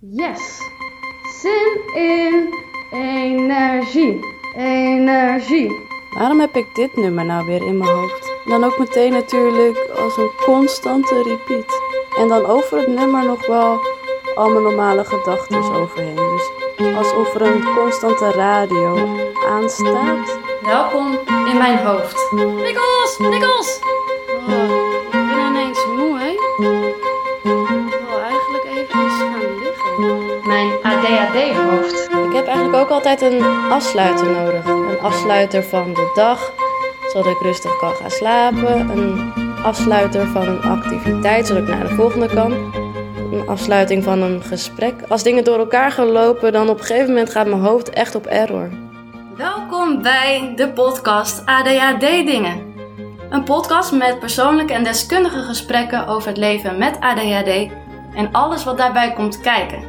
Yes! Zin in energie. Energie. Waarom heb ik dit nummer nou weer in mijn hoofd? Dan ook meteen natuurlijk als een constante repeat. En dan over het nummer nog wel al mijn normale gedachten overheen. Dus alsof er een constante radio aanstaat. Welkom in mijn hoofd. Nikkels, Nikkels! Ook altijd een afsluiter nodig. Een afsluiter van de dag, zodat ik rustig kan gaan slapen. Een afsluiter van een activiteit, zodat ik naar de volgende kan. Een afsluiting van een gesprek. Als dingen door elkaar gaan lopen, dan op een gegeven moment gaat mijn hoofd echt op error. Welkom bij de podcast ADHD Dingen. Een podcast met persoonlijke en deskundige gesprekken over het leven met ADHD en alles wat daarbij komt kijken.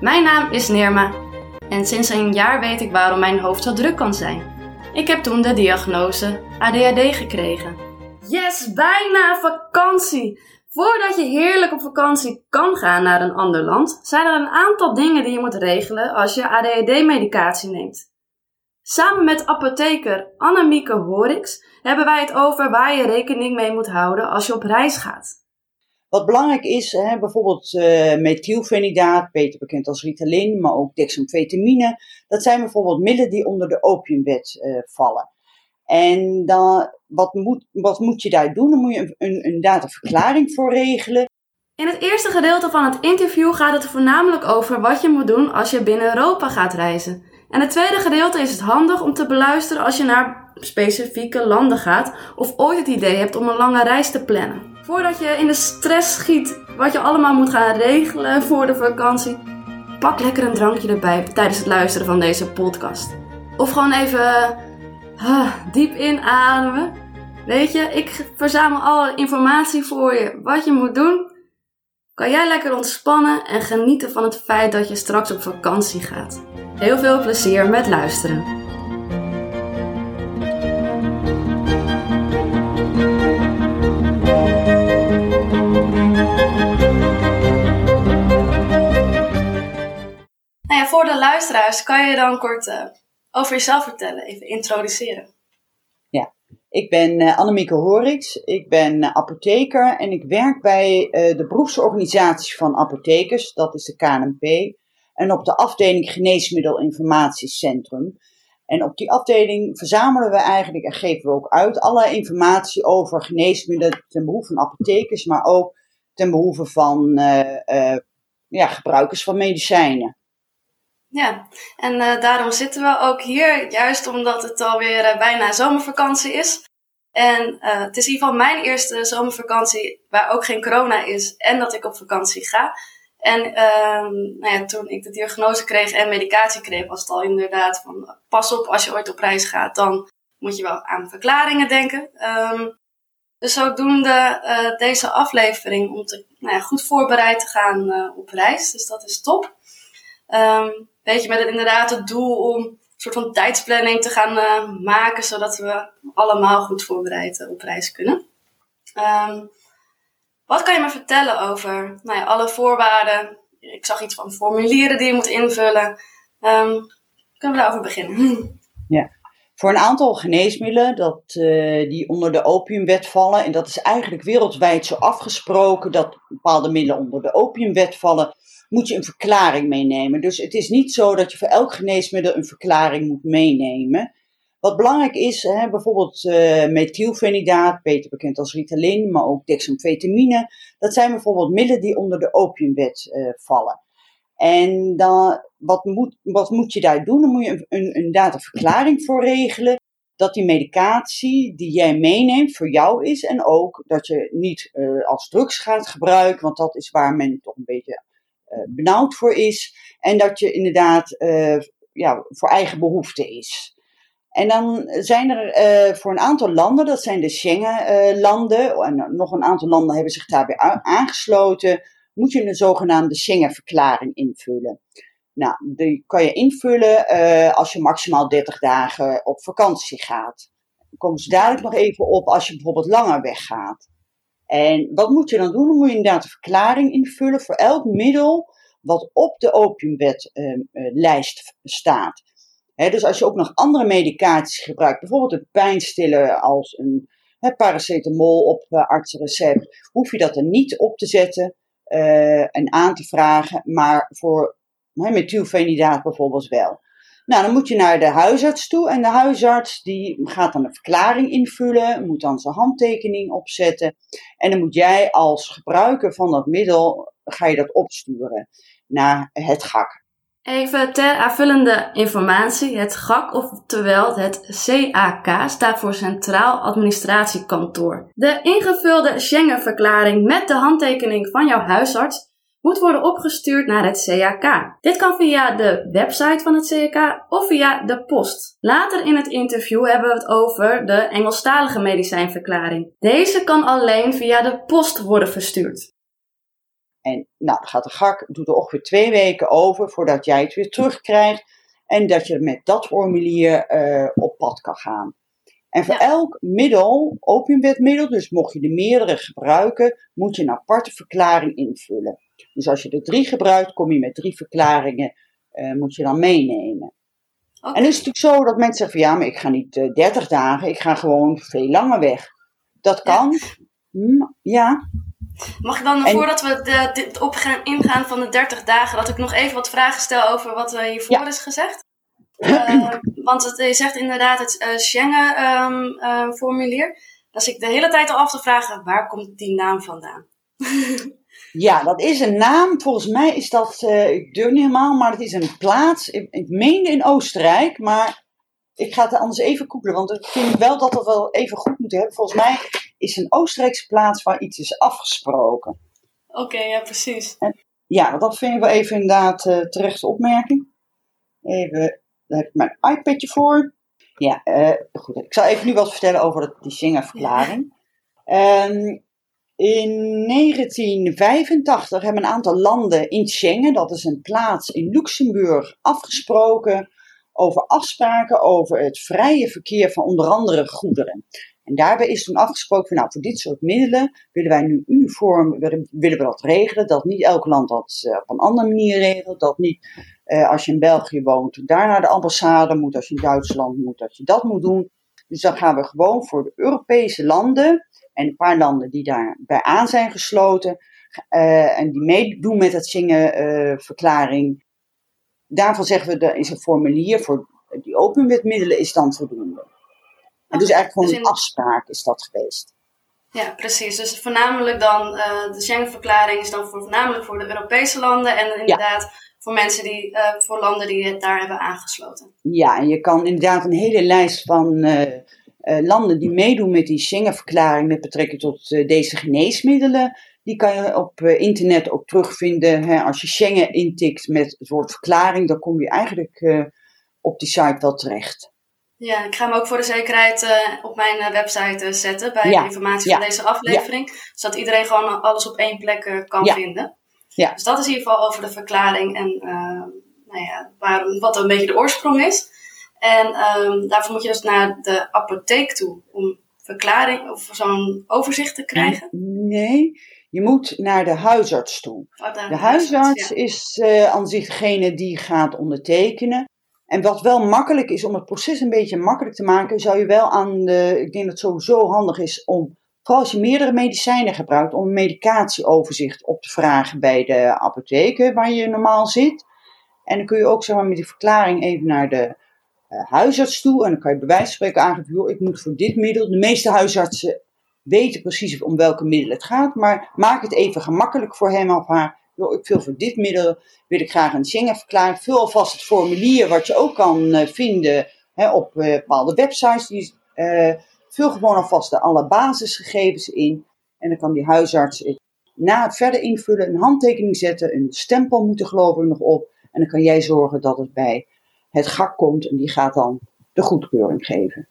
Mijn naam is Nirma en sinds een jaar weet ik waarom mijn hoofd zo druk kan zijn. Ik heb toen de diagnose ADHD gekregen. Yes, bijna vakantie! Voordat je heerlijk op vakantie kan gaan naar een ander land, zijn er een aantal dingen die je moet regelen als je ADHD-medicatie neemt. Samen met apotheker Annemieke Horix hebben wij het over waar je rekening mee moet houden als je op reis gaat. Wat belangrijk is, hè, bijvoorbeeld uh, methylfenidaat, beter bekend als Ritalin, maar ook dexamfetamine. Dat zijn bijvoorbeeld middelen die onder de opiumwet uh, vallen. En dan, wat, moet, wat moet je daar doen? Dan moet je een, een, inderdaad een verklaring voor regelen. In het eerste gedeelte van het interview gaat het voornamelijk over wat je moet doen als je binnen Europa gaat reizen. En het tweede gedeelte is het handig om te beluisteren als je naar specifieke landen gaat of ooit het idee hebt om een lange reis te plannen. Voordat je in de stress schiet wat je allemaal moet gaan regelen voor de vakantie, pak lekker een drankje erbij tijdens het luisteren van deze podcast. Of gewoon even diep inademen. Weet je, ik verzamel alle informatie voor je wat je moet doen. Kan jij lekker ontspannen en genieten van het feit dat je straks op vakantie gaat. Heel veel plezier met luisteren. Voor de luisteraars kan je dan kort uh, over jezelf vertellen, even introduceren. Ja, ik ben uh, Annemieke Horix, ik ben uh, apotheker en ik werk bij de beroepsorganisatie van apothekers, dat is de KNP en op de afdeling Geneesmiddelinformatiecentrum. En op die afdeling verzamelen we eigenlijk en geven we ook uit alle informatie over geneesmiddelen ten behoeve van apothekers, maar ook ten behoeve van ja, gebruikers van medicijnen. Ja, en uh, daarom zitten we ook hier, juist omdat het alweer bijna zomervakantie is. En het is in ieder geval mijn eerste zomervakantie waar ook geen corona is en dat ik op vakantie ga. En um, nou ja, toen ik de diagnose kreeg en medicatie kreeg, was het al inderdaad van pas op als je ooit op reis gaat, dan moet je wel aan verklaringen denken. Um, dus zodoende uh, deze aflevering om te, nou ja, goed voorbereid te gaan uh, op reis. Dus dat is top. Um, met het, inderdaad het doel om een soort van tijdsplanning te gaan uh, maken, zodat we allemaal goed voorbereid op reis kunnen. Um, wat kan je me vertellen over nou alle voorwaarden? Ik zag iets van formulieren die je moet invullen. Um, kunnen we daarover beginnen? Ja, voor een aantal geneesmiddelen dat, uh, die onder de opiumwet vallen, en dat is eigenlijk wereldwijd zo afgesproken dat bepaalde middelen onder de opiumwet vallen, moet je een verklaring meenemen. Dus het is niet zo dat je voor elk geneesmiddel een verklaring moet meenemen. Wat belangrijk is, hè, bijvoorbeeld uh, methylfenidaat, beter bekend als Ritalin, maar ook dexamfetamine. Dat zijn bijvoorbeeld middelen die onder de opiumwet uh, vallen. En dan, wat, moet, wat moet je daar doen? Dan moet je een, een, een verklaring voor regelen dat die medicatie die jij meeneemt voor jou is. En ook dat je niet uh, als drugs gaat gebruiken, want dat is waar men toch een beetje benauwd voor is. En dat je inderdaad ja, voor eigen behoefte is. En dan zijn er voor een aantal landen, dat zijn de Schengen-landen, en nog een aantal landen hebben zich daarbij aangesloten, moet je een zogenaamde Schengen-verklaring invullen. Nou, die kan je invullen uh, als je maximaal 30 dagen op vakantie gaat. Komen ze dadelijk nog even op als je bijvoorbeeld langer weggaat. En wat moet je dan doen? Dan moet je inderdaad een verklaring invullen voor elk middel wat op de opiumwetlijst staat. dus als je ook nog andere medicaties gebruikt, bijvoorbeeld een pijnstiller als een paracetamol op artsenrecept, hoef je dat er niet op te zetten en aan te vragen, maar voor methylfenidaat bijvoorbeeld wel. Nou, dan moet je naar de huisarts toe en de huisarts die gaat dan een verklaring invullen, moet dan zijn handtekening opzetten en dan moet jij als gebruiker van dat middel, ga je dat opsturen naar het GAK. Even ter aanvullende informatie. Het GAK, oftewel het CAK, staat voor Centraal Administratiekantoor. De ingevulde Schengen-verklaring met de handtekening van jouw huisarts moet worden opgestuurd naar het CAK. Dit kan via de website van het CAK of via de post. Later in het interview hebben we het over de Engelstalige medicijnverklaring. Deze kan alleen via de post worden verstuurd. En nou, gaat de GAK, doet er ongeveer twee weken over voordat jij het weer terugkrijgt. En dat je met dat formulier uh, op pad kan gaan. En voor elk middel, opiumwetmiddel, dus mocht je er meerdere gebruiken, moet je een aparte verklaring invullen. Dus als je er drie gebruikt, kom je met drie verklaringen, uh, moet je dan meenemen. En het is natuurlijk zo dat mensen zeggen van ja, maar ik ga niet uh, eh, 30 dagen, ik ga gewoon veel langer weg. Dat kan. Ja. Hm, ja. Mag ik dan, voordat we de, dit op gaan ingaan van de 30 dagen, dat ik nog even wat vragen stel over wat uh, hiervoor is gezegd? Uh, want het, je zegt inderdaad het uh, Schengen-formulier. Um, dus ik de hele tijd al af te vragen, waar komt die naam vandaan? Ja, dat is een naam. Volgens mij is dat, uh, ik durf niet helemaal, maar het is een plaats. Ik, ik meende in Oostenrijk, maar ik ga het anders even googlen. Want ik vind wel dat we wel even goed moeten hebben. Volgens mij is een Oostenrijkse plaats waar iets is afgesproken. Oké, ja, precies. En, ja, dat vind ik wel even inderdaad uh, terechte opmerking. Even, daar heb ik mijn iPadje voor. Ja, uh, goed. Ik zal even nu wat vertellen over die Schengen-verklaring. Ja. Um, in 1985 hebben een aantal landen in Schengen, dat is een plaats in Luxemburg, afgesproken over afspraken over het vrije verkeer van onder andere goederen. En daarbij is toen afgesproken van, nou, voor dit soort middelen willen wij nu uniform, willen, willen we dat regelen, dat niet elk land dat uh, op een andere manier regelt, dat niet uh, als je in België woont, daar naar de ambassade moet, als je in Duitsland moet, dat je dat moet doen. Dus dan gaan we gewoon voor de Europese landen en een paar landen die daarbij aan zijn gesloten uh, en die meedoen met het Schengen-verklaring. Daarvan zeggen we, er is een formulier voor die opiumwetmiddelen is dan voldoende. En dus eigenlijk gewoon dus een afspraak is dat geweest. Ja, precies. Dus voornamelijk dan, uh, de Schengen-verklaring is dan voor, voornamelijk voor de Europese landen en inderdaad voor mensen die, uh, voor landen die het daar hebben aangesloten. Ja, en je kan inderdaad een hele lijst van uh, uh, landen die meedoen met die Schengen-verklaring met betrekking tot deze geneesmiddelen, die kan je op internet ook terugvinden. Hè. Als je Schengen intikt met het woord verklaring, dan kom je eigenlijk op die site wel terecht. Ja, ik ga hem ook voor de zekerheid op mijn website zetten bij ja, de informatie ja, van deze aflevering. Ja. Zodat iedereen gewoon alles op één plek kan vinden. Ja. Dus dat is in ieder geval over de verklaring en nou ja, waarom, wat een beetje de oorsprong is. En um, daarvoor moet je dus naar de apotheek toe om verklaring of zo'n overzicht te krijgen? Nee, je moet naar de huisarts toe. Oh, de, de huisarts, is uh, aan zich degene die gaat ondertekenen. En wat wel makkelijk is om het proces een beetje makkelijk te maken, zou je wel aan de. Ik denk dat het sowieso handig is om, vooral als je meerdere medicijnen gebruikt, om een medicatieoverzicht op te vragen bij de apotheken waar je normaal zit. En dan kun je ook zeg maar, met die verklaring even naar de uh, huisarts toe. En dan kan je bij wijze van spreken aangeven, ik moet voor dit middel. De meeste huisartsen weten precies om welke middelen het gaat. Maar maak het even gemakkelijk voor hem of haar. Ik wil voor dit middel, wil ik graag een Schengen-verklaring. Vul alvast het formulier wat je ook kan uh, vinden hè, op uh, bepaalde websites. Die, vul gewoon alvast de alle basisgegevens in. En dan kan die huisarts na het verder invullen een handtekening zetten. Een stempel moet er geloof ik nog op. En dan kan jij zorgen dat het bij het GAK komt en die gaat dan de goedkeuring geven.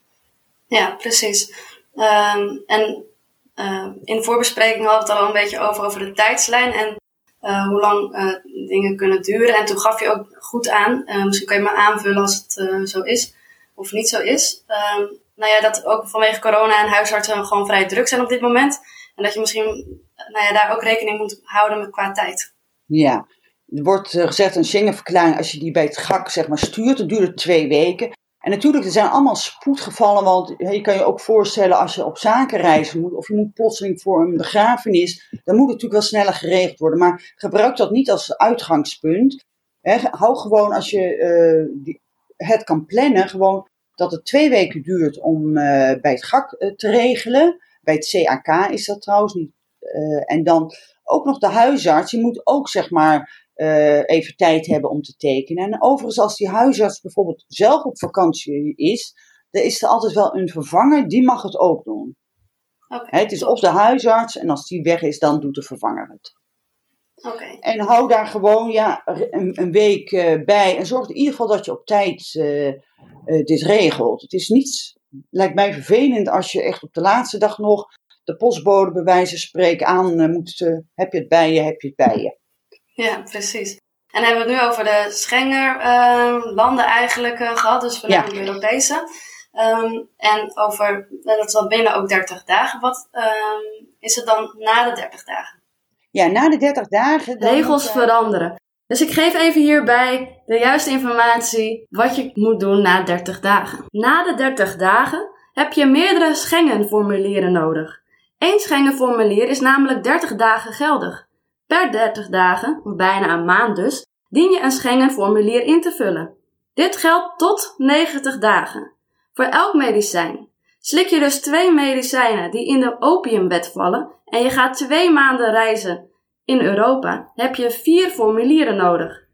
Ja, precies. Um, en uh, in de voorbespreking hadden we het al een beetje over, over de tijdslijn en uh, hoe lang uh, dingen kunnen duren. En toen gaf je ook goed aan, misschien kan je me aanvullen als het zo is of niet zo is. Um, nou ja, dat ook vanwege corona en huisartsen gewoon vrij druk zijn op dit moment. En dat je misschien nou ja, daar ook rekening moet houden met qua tijd. Ja, er wordt eh, gezegd een Schengen-verklaring, als je die bij het GAK zeg maar, stuurt, dan duurt het twee weken. En natuurlijk, er zijn allemaal spoedgevallen, want je kan je ook voorstellen als je op zakenreis moet, of je moet plotseling voor een begrafenis, dan moet het natuurlijk wel sneller geregeld worden. Maar gebruik dat niet als uitgangspunt. hou gewoon, als je uh, het kan plannen, gewoon dat het twee weken duurt om uh, bij het GAK te regelen. Bij het CAK is dat trouwens niet. en dan ook nog de huisarts, die moet ook zeg maar uh, even tijd hebben om te tekenen. En overigens, als die huisarts bijvoorbeeld zelf op vakantie is, dan is er altijd wel een vervanger, die mag het ook doen. Okay. het is of de huisarts en als die weg is, dan doet de vervanger het. Okay. En hou daar gewoon ja, een, een week uh, bij en zorg in ieder geval dat je op tijd uh, dit regelt. Het is niet, lijkt mij vervelend als je echt op de laatste dag nog de postbode bij wijze van spreken aan moet. heb je het bij je, heb je het bij je. Ja, precies. En hebben we het nu over de Schengen-landen ehm, eigenlijk uh, gehad, dus voornamelijk ja. de Europese. Um, en over, dat is dan binnen ook 30 dagen. Wat um, is het dan na de 30 dagen? Ja, na de 30 dagen. Dan Regels moet, uh, veranderen. Dus ik geef even hierbij de juiste informatie wat je moet doen na 30 dagen. Na de 30 dagen heb je meerdere Schengen-formulieren nodig. Eén Schengen-formulier is namelijk 30 dagen geldig. Per 30 dagen, of bijna een maand dus, dien je een Schengen-formulier in te vullen. Dit geldt tot 90 dagen. Voor elk medicijn. Slik je dus twee medicijnen die in de opiumwet vallen en je gaat twee maanden reizen in Europa, heb je vier formulieren nodig.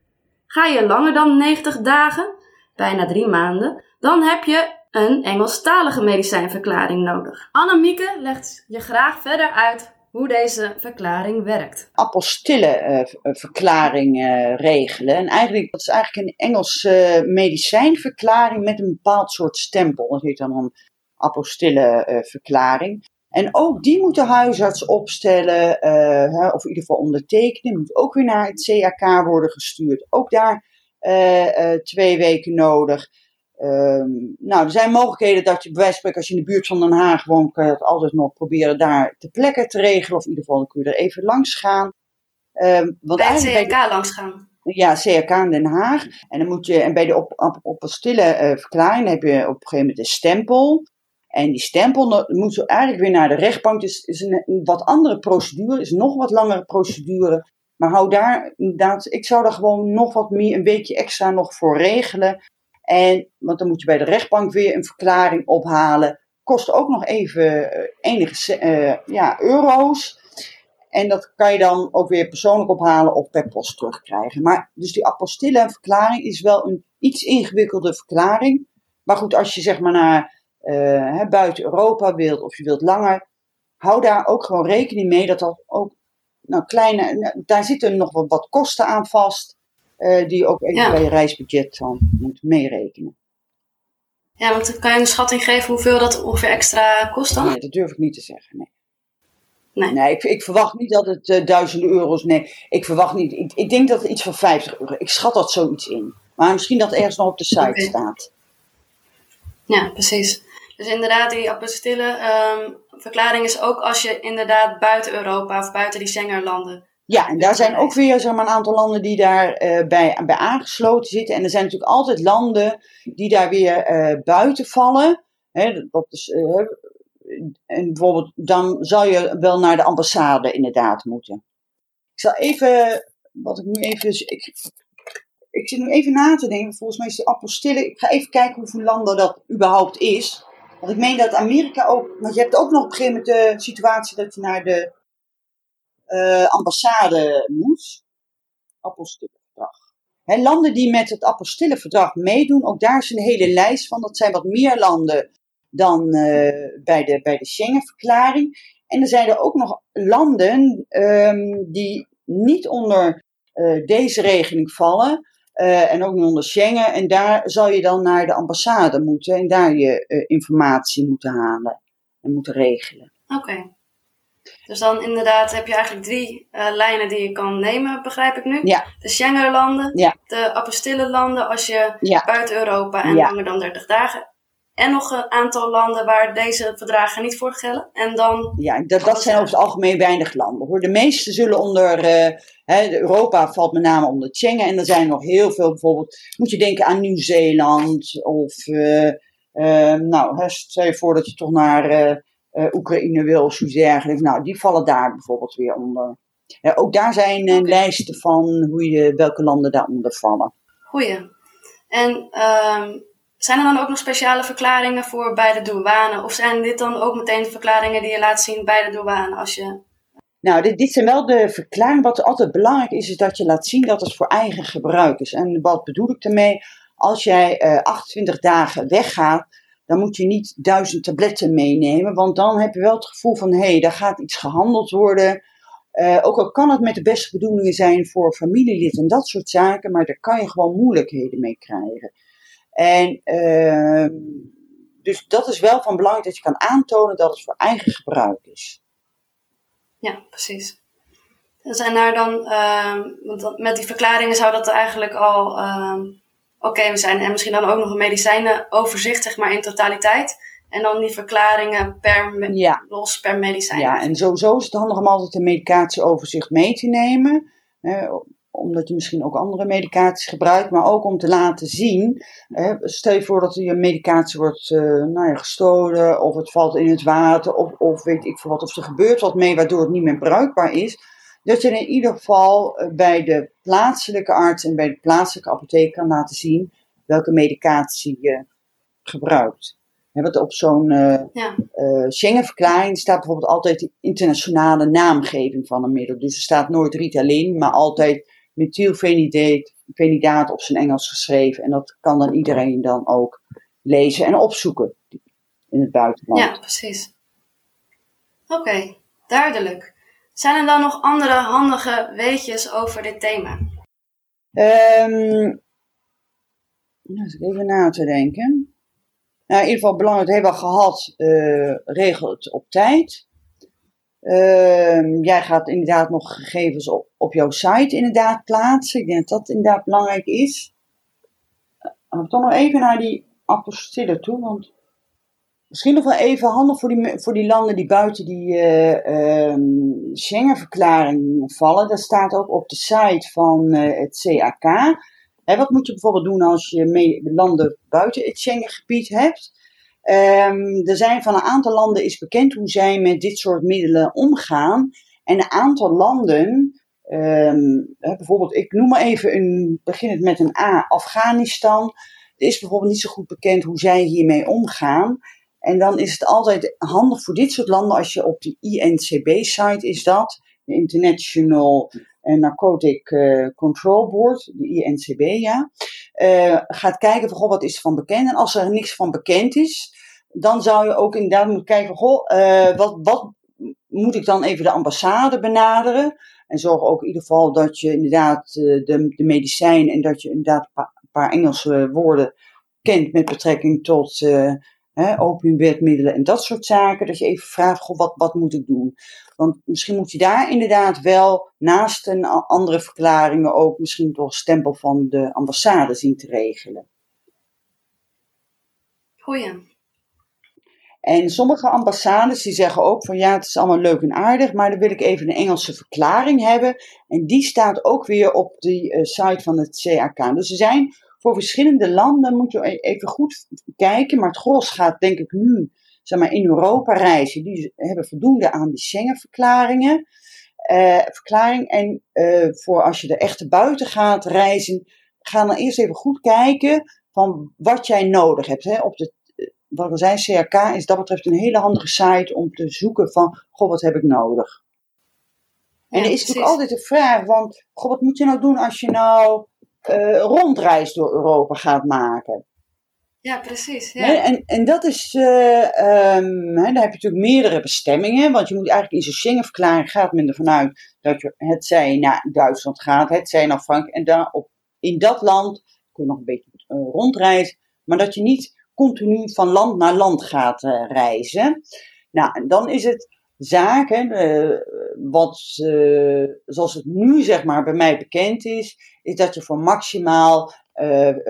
Ga je langer dan 90 dagen, bijna drie maanden, dan heb je een Engelstalige medicijnverklaring nodig. Annemieke legt je graag verder uit hoe deze verklaring werkt. Apostille-verklaring uh, uh, regelen. En eigenlijk, dat is eigenlijk een Engelse medicijnverklaring met een bepaald soort stempel. Dat heet dan een apostille-verklaring. En ook die moet de huisarts opstellen, of in ieder geval ondertekenen. Moet ook weer naar het CAK worden gestuurd. Ook daar twee weken nodig. Um, nou, er zijn mogelijkheden dat je bij wijze van spreken, als je in de buurt van Den Haag woont, kan je dat altijd nog proberen daar te plekken te regelen. Of in ieder geval kun je er even langs gaan. Um, want bij het CRK langs gaan? Ja, CRK in Den Haag. En dan moet je, en bij de op, op, op stille uh, verklaring heb je op een gegeven moment een stempel. En die stempel moet zo eigenlijk weer naar de rechtbank. Dus is een, een wat andere procedure, is een nog wat langere procedure. Maar hou daar inderdaad, ik zou daar gewoon nog wat meer, een weekje extra nog voor regelen. En, want dan moet je bij de rechtbank weer een verklaring ophalen. Kost ook nog even eh, enige uh, ja, euro's. En dat kan je dan ook weer persoonlijk ophalen of per post terugkrijgen. Maar dus die apostille verklaring is wel een iets ingewikkelde verklaring. Maar goed, als je zeg maar naar uh, buiten Europa wilt of je wilt langer, hou daar ook gewoon rekening mee dat dat ook nou, kleine, nou, daar zitten nog wat, wat kosten aan vast. Uh, die ook even bij je reisbudget dan moet meerekenen. Ja, want kan je een schatting geven hoeveel dat ongeveer extra kost dan? Nee, dat durf ik niet te zeggen, nee. Nee, nee ik, ik verwacht niet dat het uh, duizenden euro's, nee, ik verwacht niet. Ik, ik, denk dat het iets van 50 euro, ik schat dat zoiets in. Maar misschien dat ergens nog op de site okay. staat. Ja, precies. Dus inderdaad, die apostille um, verklaring is ook als je inderdaad buiten Europa of buiten die Schengenlanden ja, en daar zijn ook weer zeg maar, een aantal landen die daarbij uh, bij, bij aangesloten zitten. En er zijn natuurlijk altijd landen die daar weer uh, buiten vallen. Hè, dat is, uh, en bijvoorbeeld, dan zou je wel naar de ambassade inderdaad moeten. Ik zal even, wat ik nu even, ik, ik zit nu even na te denken. Volgens mij is de apostille, ik ga even kijken hoeveel landen dat überhaupt is. Want ik meen dat Amerika ook, want je hebt ook nog op een gegeven moment de situatie dat je naar de uh, ambassade moet. Apostilleverdrag. He, landen die met het apostilleverdrag meedoen, ook daar is een hele lijst van. Dat zijn wat meer landen dan uh, bij de, bij de Schengen-verklaring. En er zijn er ook nog landen um, die niet onder uh, deze regeling vallen. En ook niet onder Schengen. En daar zal je dan naar de ambassade moeten en daar je informatie moeten halen en moeten regelen. Oké. Dus dan inderdaad heb je eigenlijk drie uh, lijnen die je kan nemen, begrijp ik nu. Ja. De Schengenlanden, ja. de apostille landen als je ja. buiten Europa en langer dan 30 dagen. en nog een aantal landen waar deze verdragen niet voor gelden. En dan... Ja, dat, dat zijn over het algemeen weinig landen. Hoor. De meeste zullen onder, uh, hè, Europa valt met name onder Schengen. En er zijn nog heel veel, bijvoorbeeld, moet je denken aan Nieuw-Zeeland. Of, uh, uh, nou, hè, stel je voor dat je toch naar Oekraïne wil zoiets dergelijks. Nou, die vallen daar bijvoorbeeld weer onder. ook daar zijn okay. lijsten van hoe je, welke landen daaronder vallen. Goeie. En... Um zijn er dan ook nog speciale verklaringen voor bij de douane? Of zijn dit dan ook meteen verklaringen die je laat zien bij de douane als je... Nou, dit, dit zijn wel de verklaringen. Wat altijd belangrijk is, is dat je laat zien dat het voor eigen gebruik is. En wat bedoel ik daarmee? Als jij uh, eh, 28 dagen weggaat, dan moet je niet duizend tabletten meenemen. Want dan heb je wel het gevoel van, hé, hey, daar gaat iets gehandeld worden. Uh, ook al kan het met de beste bedoelingen zijn voor familielid en dat soort zaken, maar daar kan je gewoon moeilijkheden mee krijgen. En uh, dus dat is wel van belang dat je kan aantonen dat het voor eigen gebruik is. Ja, precies. Zijn daar dan, uh, want met die verklaringen zou dat eigenlijk al uh, oké okay zijn. En misschien dan ook nog een medicijnenoverzicht, zeg maar in totaliteit. En dan die verklaringen per ja. los per medicijn. Ja, en sowieso is het handig om altijd een medicatieoverzicht mee te nemen omdat je misschien ook andere medicaties gebruikt, maar ook om te laten zien. Hè, stel je voor dat je medicatie wordt uh, nou ja, gestolen, of het valt in het water, of, of weet ik veel wat, of er gebeurt wat mee waardoor het niet meer bruikbaar is. Dat je in ieder geval eh, bij de plaatselijke arts en bij de plaatselijke apotheek kan laten zien welke medicatie je gebruikt. want op zo'n uh, ja. uh, Schengen-verklaring staat bijvoorbeeld altijd de internationale naamgeving van een middel. Dus er staat nooit Ritalin, maar altijd methylfenidaat op zijn Engels geschreven. En dat kan dan iedereen dan ook lezen en opzoeken in het buitenland. Ja, precies. Oké, duidelijk. Zijn er dan nog andere handige weetjes over dit thema? Um, even na te denken. Nou, in ieder geval belangrijk, hebben we gehad, uh, regel het op tijd. Uh, jij gaat inderdaad nog gegevens op, op jouw site inderdaad plaatsen. Ik denk dat dat inderdaad belangrijk is. Dan toch nog even naar die apostille toe, want misschien nog wel even handig voor die, voor die landen die buiten die uh, Schengen-verklaring vallen. Dat staat ook op de site van uh, het CAK. Hè, wat moet je bijvoorbeeld doen als je landen buiten het Schengengebied hebt? Um, er zijn van een aantal landen is bekend hoe zij met dit soort middelen omgaan. En een aantal landen, um, bijvoorbeeld, ik noem maar even een, begin het met een A, Afghanistan. Er is bijvoorbeeld niet zo goed bekend hoe zij hiermee omgaan. En dan is het altijd handig voor dit soort landen als je op de INCB-site is dat, de International Narcotic uh, Control Board, de INCB, ja. Uh, gaat kijken van, wat is er van bekend? En als er niks van bekend is, dan zou je ook inderdaad moeten kijken, goh, wat, wat moet ik dan even de ambassade benaderen? En zorg ook in ieder geval dat je inderdaad de, de medicijn en dat je inderdaad een paar Engelse woorden kent met betrekking tot hè, en dat soort zaken. Dat je even vraagt, goh, wat, wat moet ik doen? Want misschien moet je daar inderdaad wel naast een andere verklaringen ook misschien toch stempel van de ambassade zien te regelen. Goeie. En sommige ambassades die zeggen ook van ja, het is allemaal leuk en aardig, maar dan wil ik even een Engelse verklaring hebben. En die staat ook weer op de uh, site van het CAK. Dus er zijn voor verschillende landen moet je e-, even goed kijken. Maar het gros gaat denk ik nu zeg maar, in Europa reizen. Die hebben voldoende aan die Schengen-verklaringen. Uh, verklaring. En uh, voor als je er echt buiten gaat reizen, ga dan eerst even goed kijken van wat jij nodig hebt. Hè. Op de, eh, wat we zei, CRK is dat betreft een hele handige site om te zoeken van, goh, wat heb ik nodig? En ja, er is natuurlijk altijd de vraag, want, goh, wat moet je nou doen als je nou uh, rondreis door Europa gaat maken. Ja, precies. Ja. en, en dat is, uh, um, daar heb je natuurlijk meerdere bestemmingen, want je moet eigenlijk in zo'n Schengen-verklaring gaat men ervan uit dat je het zij naar Duitsland gaat, het zij naar Frankrijk, en daar op, in dat land kun je nog een beetje uh, rondreizen, maar dat je niet continu van land naar land gaat reizen. Nou, en dan is het zaken, wat uh, zoals het nu zeg maar bij mij bekend is, is dat je voor maximaal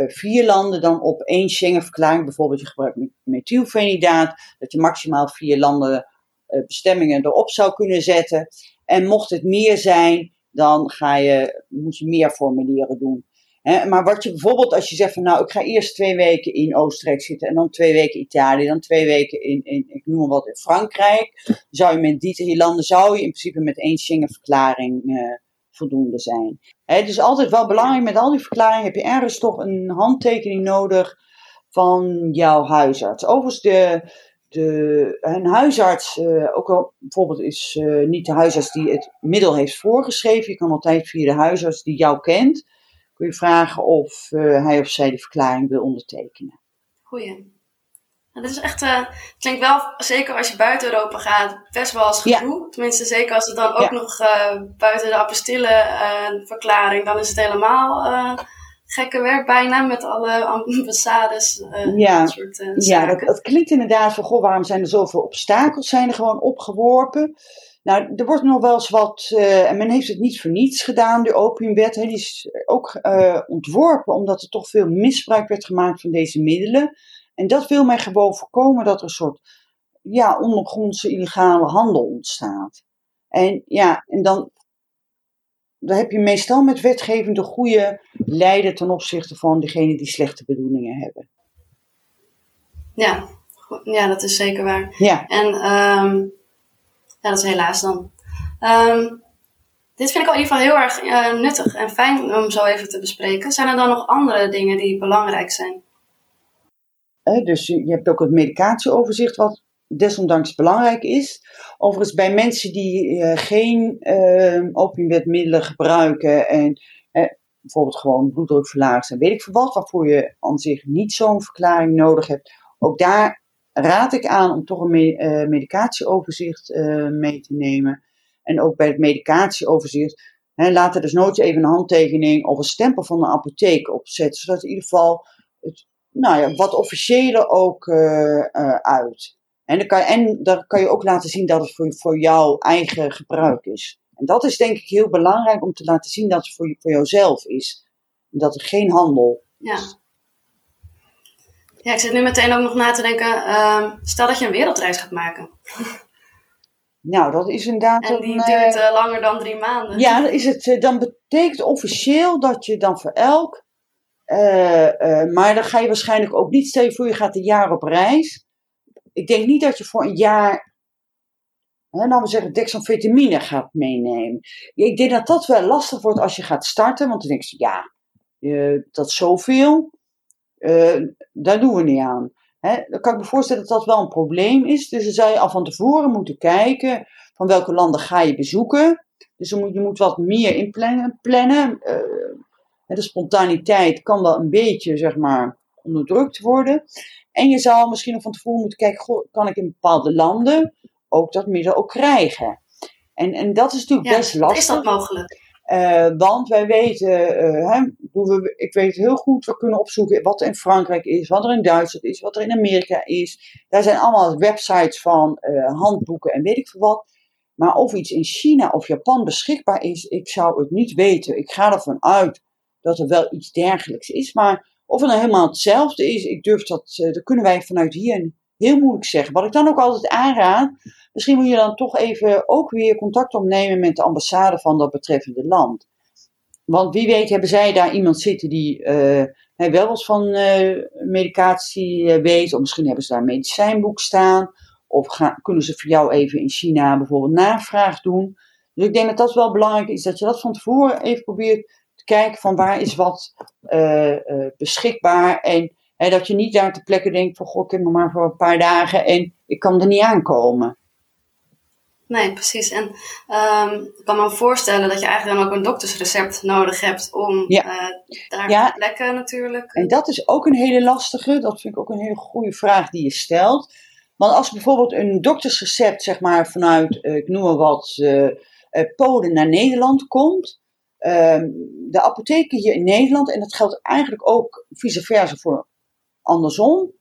vier landen dan op één Schengen-verklaring, bijvoorbeeld je gebruikt methylfenidaat, dat je maximaal vier landen bestemmingen erop zou kunnen zetten. En mocht het meer zijn, dan ga je, moet je meer formulieren doen. Maar wat je bijvoorbeeld, als je zegt van nou, ik ga eerst twee weken in Oostenrijk zitten en dan twee weken Italië, dan twee weken in, in ik noem maar wat, in Frankrijk, zou je met die drie landen, zou je in principe met één Schengen-verklaring uh, voldoende zijn. Het is altijd wel belangrijk, met al die verklaringen heb je ergens toch een handtekening nodig van jouw huisarts. Overigens, de, de, een huisarts, uh, ook al bijvoorbeeld is uh, niet de huisarts die het middel heeft voorgeschreven. Je kan altijd via de huisarts die jou kent, kun je vragen of uh, hij of zij de verklaring wil ondertekenen. Goeie. Dat is echt, klinkt wel, zeker als je buiten Europa gaat, best wel als gedoe. Ja. Tenminste, zeker als het dan ook ja. nog buiten de apostille verklaring, dan is het helemaal gekke werk bijna met alle ambassades. Uh, ja, soort, uh, ja dat, dat, klinkt inderdaad van, goh, waarom zijn er zoveel obstakels zijn er gewoon opgeworpen? Nou, er wordt nog wel eens wat, uh, en men heeft het niet voor niets gedaan, de opiumwet. Hè, die is ook ontworpen omdat er toch veel misbruik werd gemaakt van deze middelen. En dat wil men gewoon voorkomen dat er een soort ja, ondergrondse illegale handel ontstaat. En ja, en dan dan heb je meestal met wetgeving de goede leider ten opzichte van degene die slechte bedoelingen hebben. Ja, ja dat is zeker waar. Ja. En um, ja, dat is helaas dan. Um, dit vind ik al in ieder geval heel erg uh, nuttig en fijn om zo even te bespreken. Zijn er dan nog andere dingen die belangrijk zijn? Eh, dus je hebt ook het medicatieoverzicht wat desondanks belangrijk is. Overigens, bij mensen die uh, geen uh, opiumwetmiddelen gebruiken en bijvoorbeeld gewoon bloeddrukverlagers en weet ik veel wat, waarvoor je aan zich niet zo'n verklaring nodig hebt, ook daar raad ik aan om toch een me eh, medicatieoverzicht mee te nemen. En ook bij het medicatieoverzicht, hè, laat er dus nooit even een handtekening of een stempel van de apotheek opzetten, zodat in ieder geval het nou ja, wat officiëler ook uit. En dan, kan, en dan kan je ook laten zien dat het voor, voor jouw eigen gebruik is. En dat is denk ik heel belangrijk om te laten zien dat het voor, voor jouzelf is. Dat er geen handel ja. is. Ja, ik zit nu meteen ook nog na te denken. Uh, stel dat je een wereldreis gaat maken. Nou, dat is inderdaad. En die duurt uh, langer dan drie maanden. Ja, dan, is het, uh, dan betekent officieel dat je dan voor elk. Uh, maar dan ga je waarschijnlijk ook niet, stel je voor je gaat een jaar op reis ik denk niet dat je voor een jaar, hè, nou we zeggen, dexamfetamine gaat meenemen. Ik denk dat dat wel lastig wordt als je gaat starten, want dan denk je, ja, dat is zoveel, uh, daar doen we niet aan. Dan kan ik me voorstellen dat dat wel een probleem is. Dus dan zou je al van tevoren moeten kijken van welke landen ga je bezoeken. Dus je moet, je moet wat meer inplannen. Plannen. Uh, de spontaniteit kan wel een beetje, zeg maar, onderdrukt worden. En je zou misschien nog van tevoren moeten kijken, goh, kan ik in bepaalde landen ook dat middel ook krijgen? En, en dat is natuurlijk best lastig. Is dat mogelijk? Uh, want wij weten, uh, hè, we, ik weet heel goed, we kunnen opzoeken wat er in Frankrijk is, wat er in Duitsland is, wat er in Amerika is. Daar zijn allemaal websites van, uh, handboeken en weet ik veel wat. Maar of iets in China of Japan beschikbaar is, ik zou het niet weten. Ik ga ervan uit dat er wel iets dergelijks is, maar of het nou helemaal hetzelfde is, ik durf dat, dat kunnen wij vanuit hier heel moeilijk zeggen. Wat ik dan ook altijd aanraad, misschien moet je dan toch even ook weer contact opnemen met de ambassade van dat betreffende land. Want wie weet hebben zij daar iemand zitten die uh, wel eens van uh, medicatie weet, of misschien hebben ze daar een medicijnboek staan, of gaan, kunnen ze voor jou even in China bijvoorbeeld navraag doen. Dus ik denk dat dat wel belangrijk is, dat je dat van tevoren even probeert kijken van waar is wat uh, beschikbaar. En dat je niet daar te plekken denkt van goh, ik heb nog maar voor een paar dagen en ik kan er niet aankomen. Nee, precies. En um, ik kan me voorstellen dat je eigenlijk dan ook een doktersrecept nodig hebt om ja. uh, daar ja. te plekken natuurlijk. En dat is ook een hele lastige, dat vind ik ook een hele goede vraag die je stelt. Want als bijvoorbeeld een doktersrecept, zeg maar, vanuit, ik noem maar wat, Polen naar Nederland komt, Ehm, de apotheken hier in Nederland, en dat geldt eigenlijk ook vice versa voor andersom,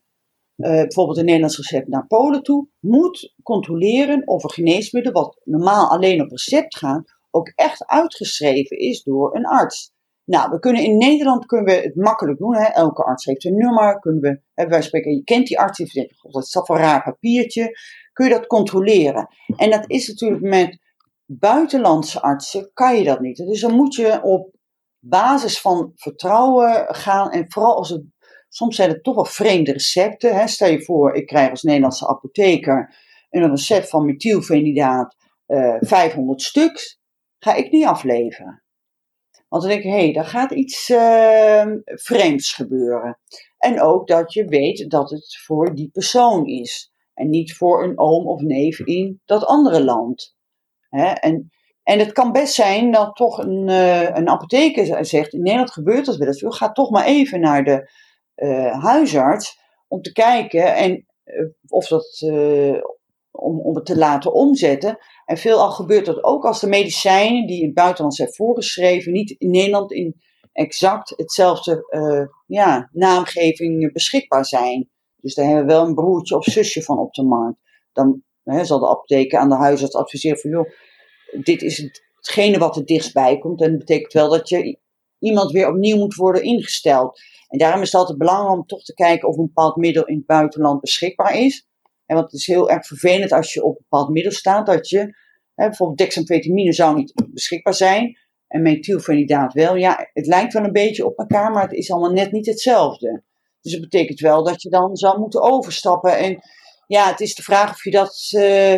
bijvoorbeeld een Nederlands recept naar Polen toe, moet controleren of een geneesmiddel, wat normaal alleen op recept gaat, ook echt uitgeschreven is door een arts. Nou, we kunnen in Nederland kunnen we het makkelijk doen. Hè? Elke arts heeft een nummer. Kunnen we, hè, wij spreken, je kent die arts, die god, dat is voor een raar papiertje. Kun je dat controleren? En dat is natuurlijk met buitenlandse artsen, kan je dat niet. Dus dan moet je op basis van vertrouwen gaan. En vooral als het, soms zijn het toch wel vreemde recepten. Hè? Stel je voor, ik krijg als Nederlandse apotheker een recept van methylfenidaat, uh, 500 stuks. Ga ik niet afleveren. Want dan denk ik, hé, hey, daar gaat iets uh, vreemds gebeuren. En ook dat je weet dat het voor die persoon is. En niet voor een oom of neef in dat andere land. Hè? En, en het kan best zijn dat toch een, uh, een apotheker zegt, in Nederland gebeurt dat wel. Ga toch maar even naar de uh, huisarts om te kijken en, uh, of dat, om, om het te laten omzetten. En veelal gebeurt dat ook als de medicijnen die in het buitenland zijn voorgeschreven, niet in Nederland in exact hetzelfde ja, naamgeving beschikbaar zijn. Dus daar hebben we wel een broertje of zusje van op de markt. Dan hè, zal de apotheker aan de huisarts adviseren van joh, dit is hetgene wat er dichtstbij komt. En dat betekent wel dat je iemand weer opnieuw moet worden ingesteld. En daarom is het altijd belangrijk om toch te kijken of een bepaald middel in het buitenland beschikbaar is. En want het is heel erg vervelend als je op een bepaald middel staat, dat je, hè, bijvoorbeeld dexamfetamine zou niet beschikbaar zijn en methylfenidaat wel. Ja, het lijkt wel een beetje op elkaar, maar het is allemaal net niet hetzelfde. Dus dat betekent wel dat je dan zou moeten overstappen. En ja, het is de vraag of je dat, uh,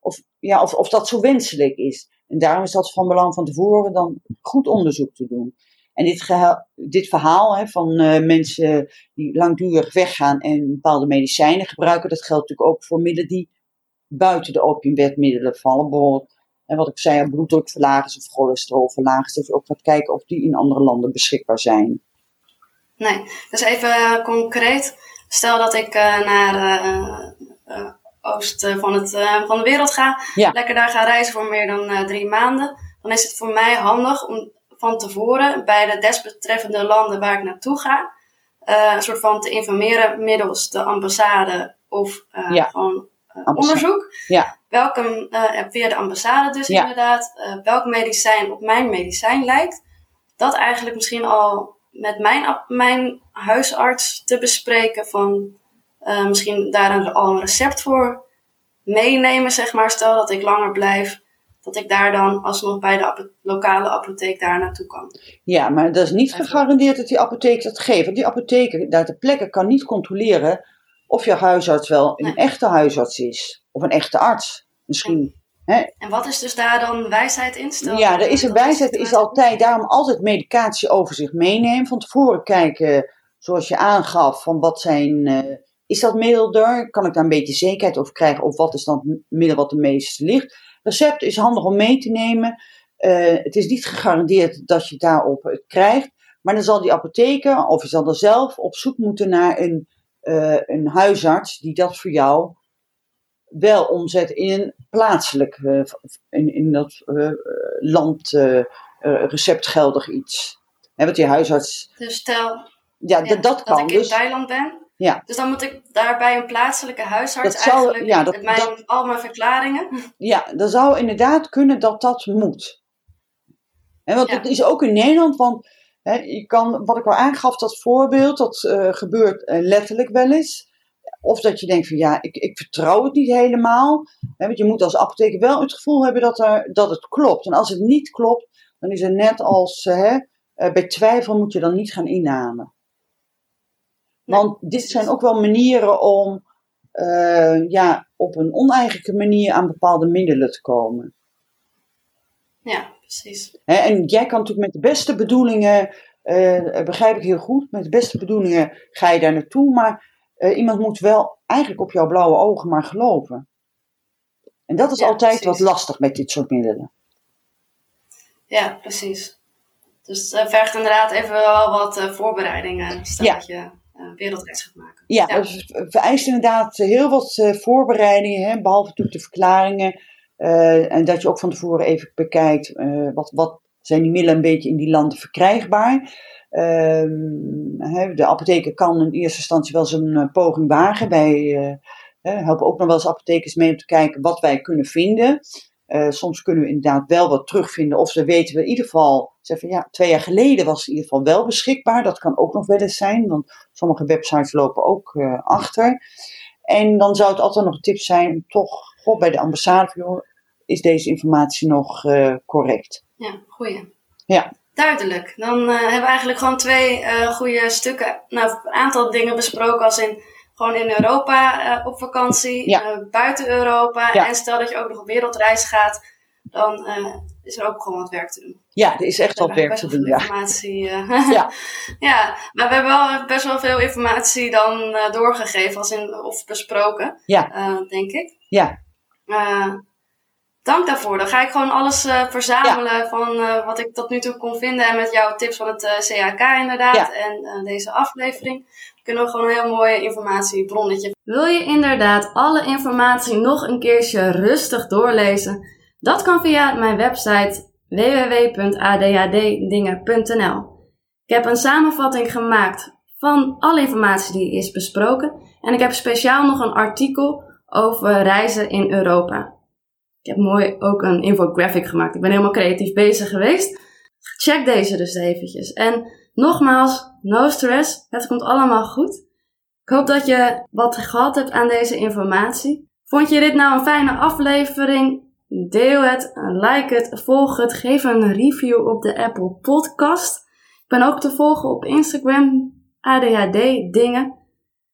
of, ja, of, of dat zo wenselijk is. En daarom is dat van belang van tevoren dan goed onderzoek te doen. En dit, dit verhaal hè, van uh, mensen die langdurig weggaan en bepaalde medicijnen gebruiken, dat geldt natuurlijk ook voor middelen die buiten de opiumwetmiddelen vallen. Bijvoorbeeld, en wat ik zei, bloeddrukverlagers of cholesterolverlagers. Dat je ook gaat kijken of die in andere landen beschikbaar zijn. Nee, dus even uh, concreet. Stel dat ik uh, naar uh, oost van, het, van de wereld ga. Ja. Lekker daar ga reizen voor meer dan drie maanden. Dan is het voor mij handig om van tevoren bij de desbetreffende landen waar ik naartoe ga, uh, een soort van te informeren middels de ambassade of uh, ja. gewoon uh, onderzoek. Ja. Welke, via de ambassade dus ja. inderdaad, welk medicijn op mijn medicijn lijkt. Dat eigenlijk misschien al met mijn, mijn huisarts te bespreken van misschien daar al een recept voor meenemen, zeg maar. Stel dat ik langer blijf dat ik daar dan alsnog bij de lokale apotheek daar naartoe kan. Ja, maar dat is niet gegarandeerd dat die apotheek dat geeft. Want die apotheker daar ter plekke kan niet controleren of je huisarts wel een Nee. echte huisarts is. Of een echte arts. Misschien. Hè? En wat is dus daar dan wijsheid in? Stel, Ja, er is een wijsheid, er is altijd, daarom altijd medicatieoverzicht meenemen. Van tevoren kijken, zoals je aangaf, van wat zijn, eh, is dat milder? Kan ik daar een beetje zekerheid over krijgen? Of wat is dan het middel wat de meeste ligt? Recept is handig om mee te nemen. Eh, het is niet gegarandeerd dat je daarop het krijgt. Maar dan zal die apotheker, of je zal er zelf op zoek moeten naar een, eh, een huisarts die dat voor jou wel omzet in een plaatselijk, eh, in, in dat eh, land eh, eh, receptgeldig iets. Hè, want die huisarts, Dus stel ja, ja, dat, dat kan ik in dus. Thailand ben. Ja. Dus dan moet ik daar bij een plaatselijke huisarts Dat zou- eigenlijk ja, dat- met mijn, dat- al mijn verklaringen. Ja, dan zou inderdaad kunnen dat dat moet. En want Ja. het is ook in Nederland, want hè, je kan, wat ik al aangaf, dat voorbeeld, dat eh, gebeurt eh, letterlijk wel eens. Of dat je denkt van ja, ik, ik vertrouw het niet helemaal. Hè, want je moet als apotheker wel het gevoel hebben dat, er, dat het klopt. En als het niet klopt, dan is het net als eh, hè, bij twijfel moet je dan niet gaan innamen. Want dit zijn ook wel manieren om eh, ja, op een oneigenlijke manier aan bepaalde middelen te komen. Ja, precies. Hè, en jij kan natuurlijk met de beste bedoelingen, eh, begrijp ik heel goed, met de beste bedoelingen ga je daar naartoe, maar eh, iemand moet wel eigenlijk op jouw blauwe ogen maar geloven. En dat is Ja, altijd precies. wat lastig met dit soort middelen. Ja, precies. Dus het vergt inderdaad even wel wat voorbereidingen. Stel Ja. je wereldreis gaat maken. Ja, dat vereist inderdaad heel wat eh, voorbereidingen, hè, behalve natuurlijk de verklaringen. eh, en dat je ook van tevoren even bekijkt, eh, wat, wat zijn die middelen een beetje in die landen verkrijgbaar. Ehm, de apotheker kan in eerste instantie wel zijn eh, poging wagen. Wij eh, helpen ook nog wel eens apothekers mee om te kijken wat wij kunnen vinden. Uh, soms kunnen we inderdaad wel wat terugvinden. Of ze weten we in ieder geval, zeggen ja, twee jaar geleden was het in ieder geval wel beschikbaar. Dat kan ook nog wel eens zijn, want sommige websites lopen ook uh, achter. En dan zou het altijd nog een tip zijn toch God, bij de ambassade, is deze informatie nog uh, correct? Ja, goeie. Ja. Duidelijk. Dan hebben we eigenlijk gewoon twee goede stukken, nou, een aantal dingen besproken als in gewoon in Europa op vakantie, ja. buiten Europa. En stel dat je ook nog op wereldreis gaat, dan is er ook gewoon wat werk te doen. Ja, er is echt wat werk te doen. Ja. Informatie, ja. ja, maar we hebben wel best wel veel informatie dan doorgegeven als in, of besproken, ja. denk ik. Ja. dank daarvoor. Dan ga ik gewoon alles verzamelen van wat ik tot nu toe kon vinden. En met jouw tips van het CHK inderdaad. En deze aflevering kunnen we gewoon een heel mooi informatiebronnetje. Wil je inderdaad alle informatie nog een keertje rustig doorlezen? Dat kan via mijn website www.adhddingen.nl. Ik heb een samenvatting gemaakt van alle informatie die is besproken. En ik heb speciaal nog een artikel over reizen in Europa. Ik heb mooi ook een infographic gemaakt. Ik ben helemaal creatief bezig geweest. Check deze dus eventjes. En nogmaals, no stress. Het komt allemaal goed. Ik hoop dat je wat gehad hebt aan deze informatie. Vond je dit nou een fijne aflevering? Deel het, like het, volg het, geef een review op de Apple Podcast. Ik ben ook te volgen op Instagram, ADHD dingen.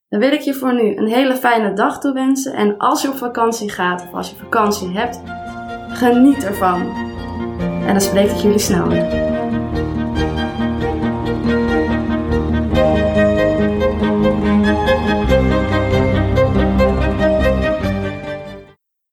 Dan wil ik je voor nu een hele fijne dag toewensen. En als je op vakantie gaat of als je vakantie hebt, geniet ervan. En dan spreek ik jullie snel weer. Música